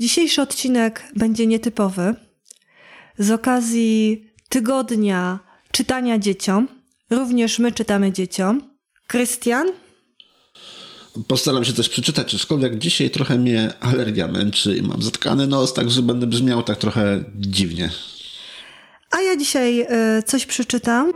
Dzisiejszy odcinek będzie nietypowy. Z okazji tygodnia czytania dzieciom. Również my czytamy dzieciom. Krystian? Postaram się coś przeczytać, aczkolwiek dzisiaj trochę mnie alergia męczy i mam zatkany nos, także będę brzmiał tak trochę dziwnie. A ja dzisiaj y, coś przeczytam.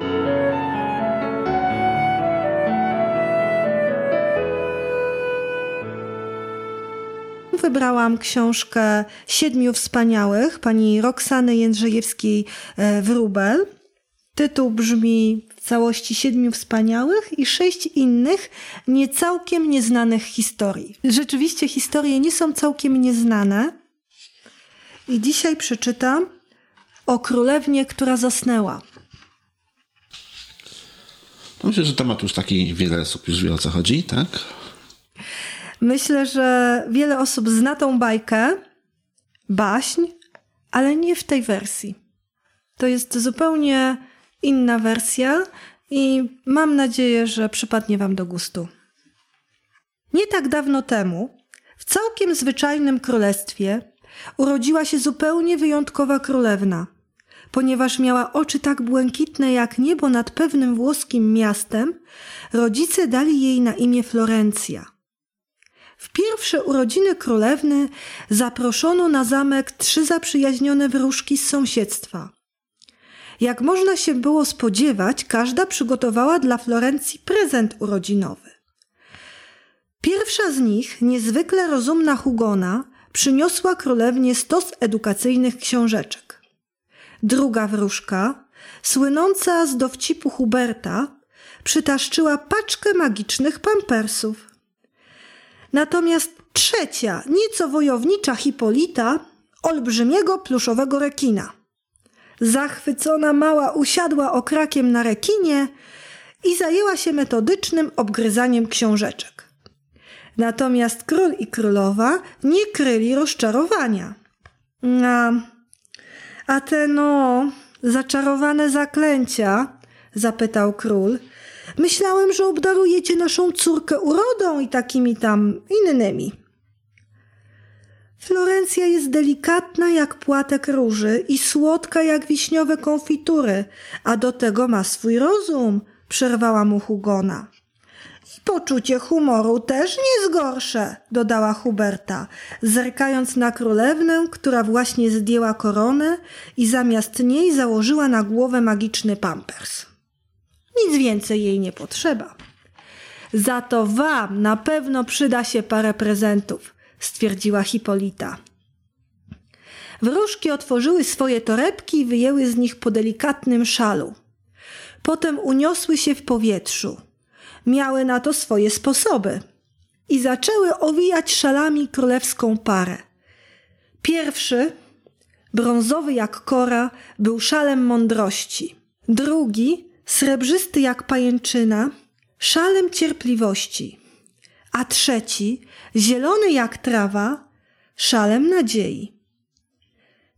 Wybrałam książkę Siedmiu Wspaniałych pani Roxany Jędrzejewskiej-Wróbel. Tytuł brzmi w całości Siedmiu Wspaniałych i sześć innych niecałkiem nieznanych historii. Rzeczywiście historie nie są całkiem nieznane. I dzisiaj przeczytam o królewnie, która zasnęła. Myślę, że temat już taki wiele osób już wie o co chodzi, tak? Myślę, że wiele osób zna tą bajkę, baśń, ale nie w tej wersji. To jest zupełnie inna wersja i mam nadzieję, że przypadnie Wam do gustu. Nie tak dawno temu, w całkiem zwyczajnym królestwie, urodziła się zupełnie wyjątkowa królewna. Ponieważ miała oczy tak błękitne jak niebo nad pewnym włoskim miastem, rodzice dali jej na imię Florencja. W pierwsze urodziny królewny zaproszono na zamek trzy zaprzyjaźnione wróżki z sąsiedztwa. Jak można się było spodziewać, każda przygotowała dla Florencji prezent urodzinowy. Pierwsza z nich, niezwykle rozumna Hugona, przyniosła królewnie stos edukacyjnych książeczek. Druga wróżka, słynąca z dowcipu Huberta, przytaszczyła paczkę magicznych pampersów. Natomiast trzecia, nieco wojownicza Hipolita, olbrzymiego pluszowego rekina. Zachwycona mała usiadła okrakiem na rekinie i zajęła się metodycznym obgryzaniem książeczek. Natomiast król i królowa nie kryli rozczarowania. A, a te no, zaczarowane zaklęcia? zapytał król. Myślałem, że obdarujecie naszą córkę urodą i takimi tam innymi. Florencja jest delikatna jak płatek róży i słodka jak wiśniowe konfitury, a do tego ma swój rozum, przerwała mu Hugona. I poczucie humoru też nie zgorsze, dodała Huberta, zerkając na królewnę, która właśnie zdjęła koronę i zamiast niej założyła na głowę magiczny pampers. Nic więcej jej nie potrzeba. Za to wam na pewno przyda się parę prezentów, stwierdziła Hipolita. Wróżki otworzyły swoje torebki i wyjęły z nich po delikatnym szalu. Potem uniosły się w powietrzu. Miały na to swoje sposoby i zaczęły owijać szalami królewską parę. Pierwszy, brązowy jak kora, był szalem mądrości. Drugi, srebrzysty jak pajęczyna, szalem cierpliwości, a trzeci, zielony jak trawa, szalem nadziei.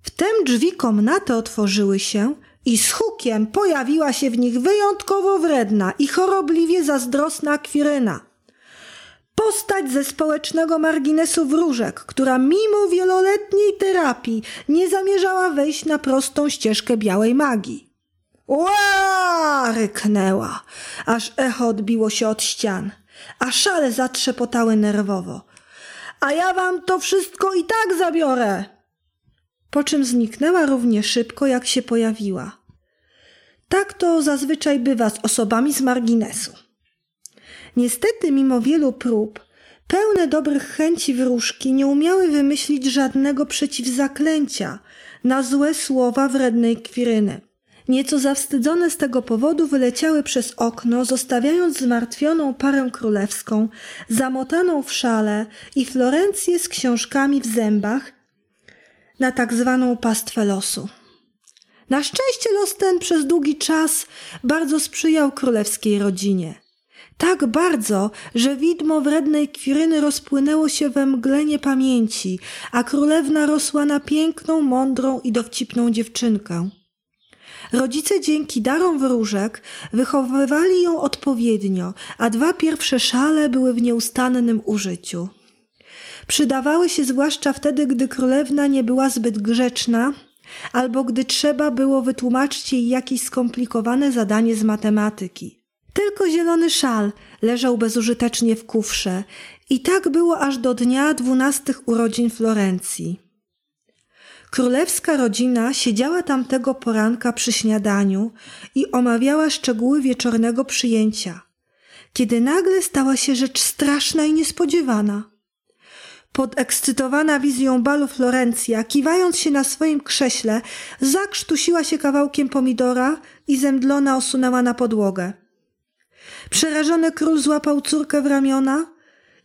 Wtem drzwi komnaty otworzyły się i z hukiem pojawiła się w nich wyjątkowo wredna i chorobliwie zazdrosna Kwiryna. Postać ze społecznego marginesu wróżek, która mimo wieloletniej terapii nie zamierzała wejść na prostą ścieżkę białej magii. Ła! Ryknęła, aż echo odbiło się od ścian, a szale zatrzepotały nerwowo. A ja wam to wszystko i tak zabiorę! Po czym zniknęła równie szybko, jak się pojawiła. Tak to zazwyczaj bywa z osobami z marginesu. Niestety, mimo wielu prób, pełne dobrych chęci wróżki nie umiały wymyślić żadnego przeciwzaklęcia na złe słowa wrednej kwiryny. Nieco zawstydzone z tego powodu wyleciały przez okno, zostawiając zmartwioną parę królewską, zamotaną w szale i Florencję z książkami w zębach na tak zwaną pastwę losu. Na szczęście los ten przez długi czas bardzo sprzyjał królewskiej rodzinie. Tak bardzo, że widmo wrednej kwiryny rozpłynęło się we mglenie pamięci, a królewna rosła na piękną, mądrą i dowcipną dziewczynkę. Rodzice dzięki darom wróżek wychowywali ją odpowiednio, a dwa pierwsze szale były w nieustannym użyciu. Przydawały się zwłaszcza wtedy, gdy królewna nie była zbyt grzeczna, albo gdy trzeba było wytłumaczyć jej jakieś skomplikowane zadanie z matematyki. Tylko zielony szal leżał bezużytecznie w kufrze i tak było aż do dnia dwunastych urodzin Florencji. Królewska rodzina siedziała tamtego poranka przy śniadaniu i omawiała szczegóły wieczornego przyjęcia, kiedy nagle stała się rzecz straszna i niespodziewana. Podekscytowana wizją balu Florencja, kiwając się na swoim krześle, zakrztusiła się kawałkiem pomidora i zemdlona osunęła na podłogę. Przerażony król złapał córkę w ramiona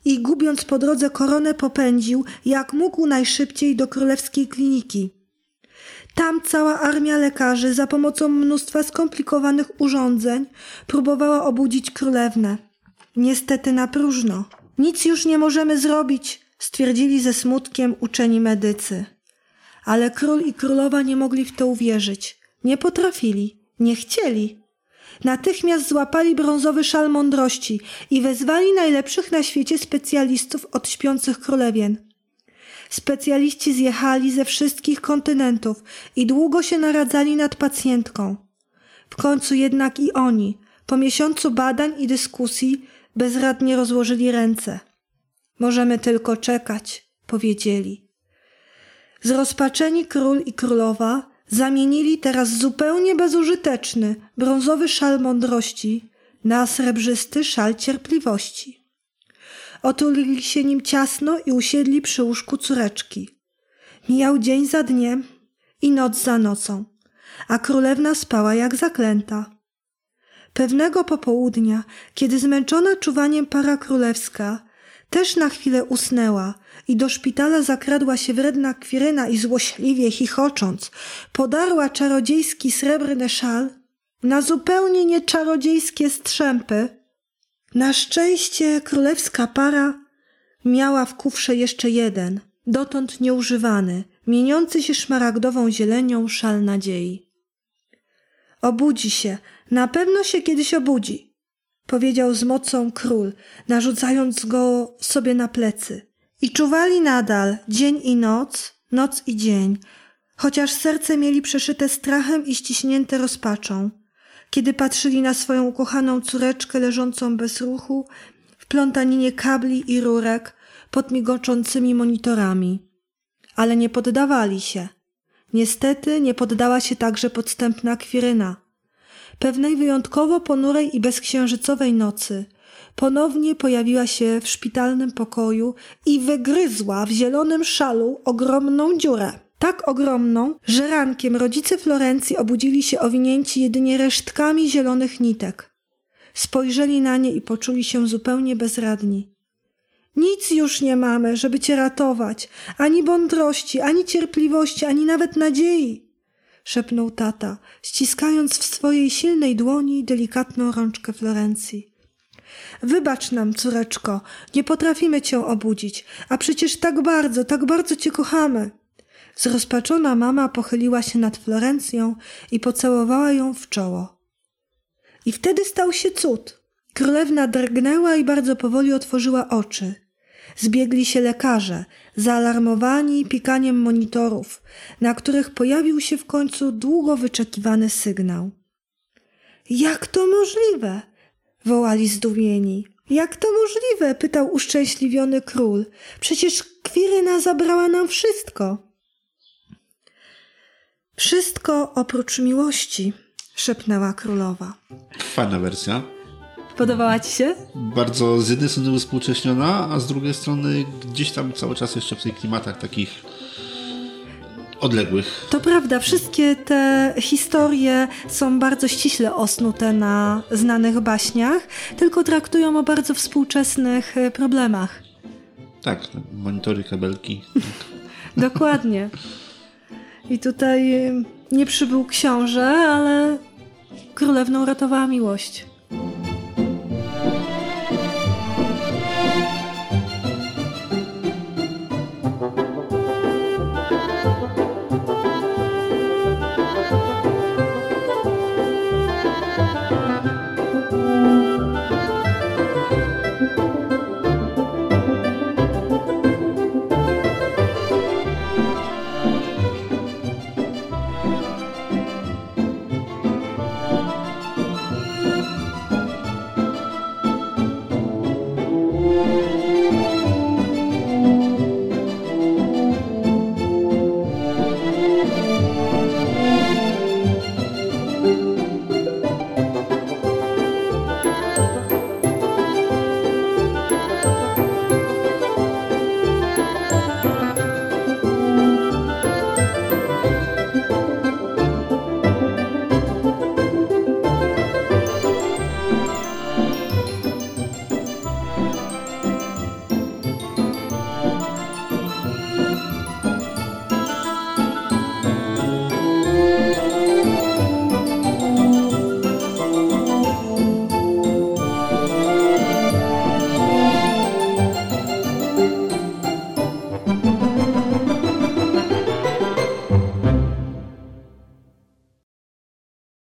i gubiąc po drodze koronę popędził, jak mógł najszybciej do królewskiej kliniki. Tam cała armia lekarzy za pomocą mnóstwa skomplikowanych urządzeń próbowała obudzić królewnę. Niestety na próżno. Nic już nie możemy zrobić, stwierdzili ze smutkiem uczeni medycy. Ale król i królowa nie mogli w to uwierzyć. Nie potrafili, nie chcieli. Natychmiast złapali brązowy szal mądrości i wezwali najlepszych na świecie specjalistów od śpiących królewien. Specjaliści zjechali ze wszystkich kontynentów i długo się naradzali nad pacjentką. W końcu jednak i oni, po miesiącu badań i dyskusji, bezradnie rozłożyli ręce. Możemy tylko czekać, powiedzieli. Zrozpaczeni król i królowa zamienili teraz zupełnie bezużyteczny brązowy szal mądrości na srebrzysty szal cierpliwości. Otulili się nim ciasno i usiedli przy łóżku córeczki. Mijał dzień za dniem i noc za nocą, a królewna spała jak zaklęta. Pewnego popołudnia, kiedy zmęczona czuwaniem para królewska też na chwilę usnęła i do szpitala zakradła się wredna kwiryna i złośliwie chichocząc podarła czarodziejski srebrny szal na zupełnie nieczarodziejskie strzępy. Na szczęście królewska para miała w kufrze jeszcze jeden, dotąd nieużywany, mieniący się szmaragdową zielenią szal nadziei. Obudzi się, na pewno się kiedyś obudzi, powiedział z mocą król, narzucając go sobie na plecy. I czuwali nadal, dzień i noc, noc i dzień, chociaż serce mieli przeszyte strachem i ściśnięte rozpaczą, kiedy patrzyli na swoją ukochaną córeczkę leżącą bez ruchu w plątaninie kabli i rurek pod migoczącymi monitorami. Ale nie poddawali się. Niestety nie poddała się także podstępna kwiryna. Pewnej wyjątkowo ponurej i bezksiężycowej nocy ponownie pojawiła się w szpitalnym pokoju i wygryzła w zielonym szalu ogromną dziurę. Tak ogromną, że rankiem rodzice Florencji obudzili się owinięci jedynie resztkami zielonych nitek. Spojrzeli na nie i poczuli się zupełnie bezradni. Nic już nie mamy, żeby cię ratować, ani mądrości, ani cierpliwości, ani nawet nadziei szepnął tata, ściskając w swojej silnej dłoni delikatną rączkę Florencji. Wybacz nam, córeczko, nie potrafimy cię obudzić, a przecież tak bardzo, tak bardzo cię kochamy. Zrozpaczona mama pochyliła się nad Florencją i pocałowała ją w czoło. I wtedy stał się cud. Królewna drgnęła i bardzo powoli otworzyła oczy. Zbiegli się lekarze, zaalarmowani pikaniem monitorów, na których pojawił się w końcu długo wyczekiwany sygnał. Jak to możliwe? wołali zdumieni. Jak to możliwe? pytał uszczęśliwiony król. Przecież Kwiryna zabrała nam wszystko. Wszystko oprócz miłości, szepnęła królowa. Fajna wersja. Podobała ci się? Bardzo z jednej strony współcześniona, a z drugiej strony gdzieś tam cały czas jeszcze w tych klimatach takich odległych. To prawda, wszystkie te historie są bardzo ściśle osnute na znanych baśniach, tylko traktują o bardzo współczesnych e, problemach. Tak, monitory, kabelki. Dokładnie. I tutaj nie przybył książę, ale królewną ratowała miłość.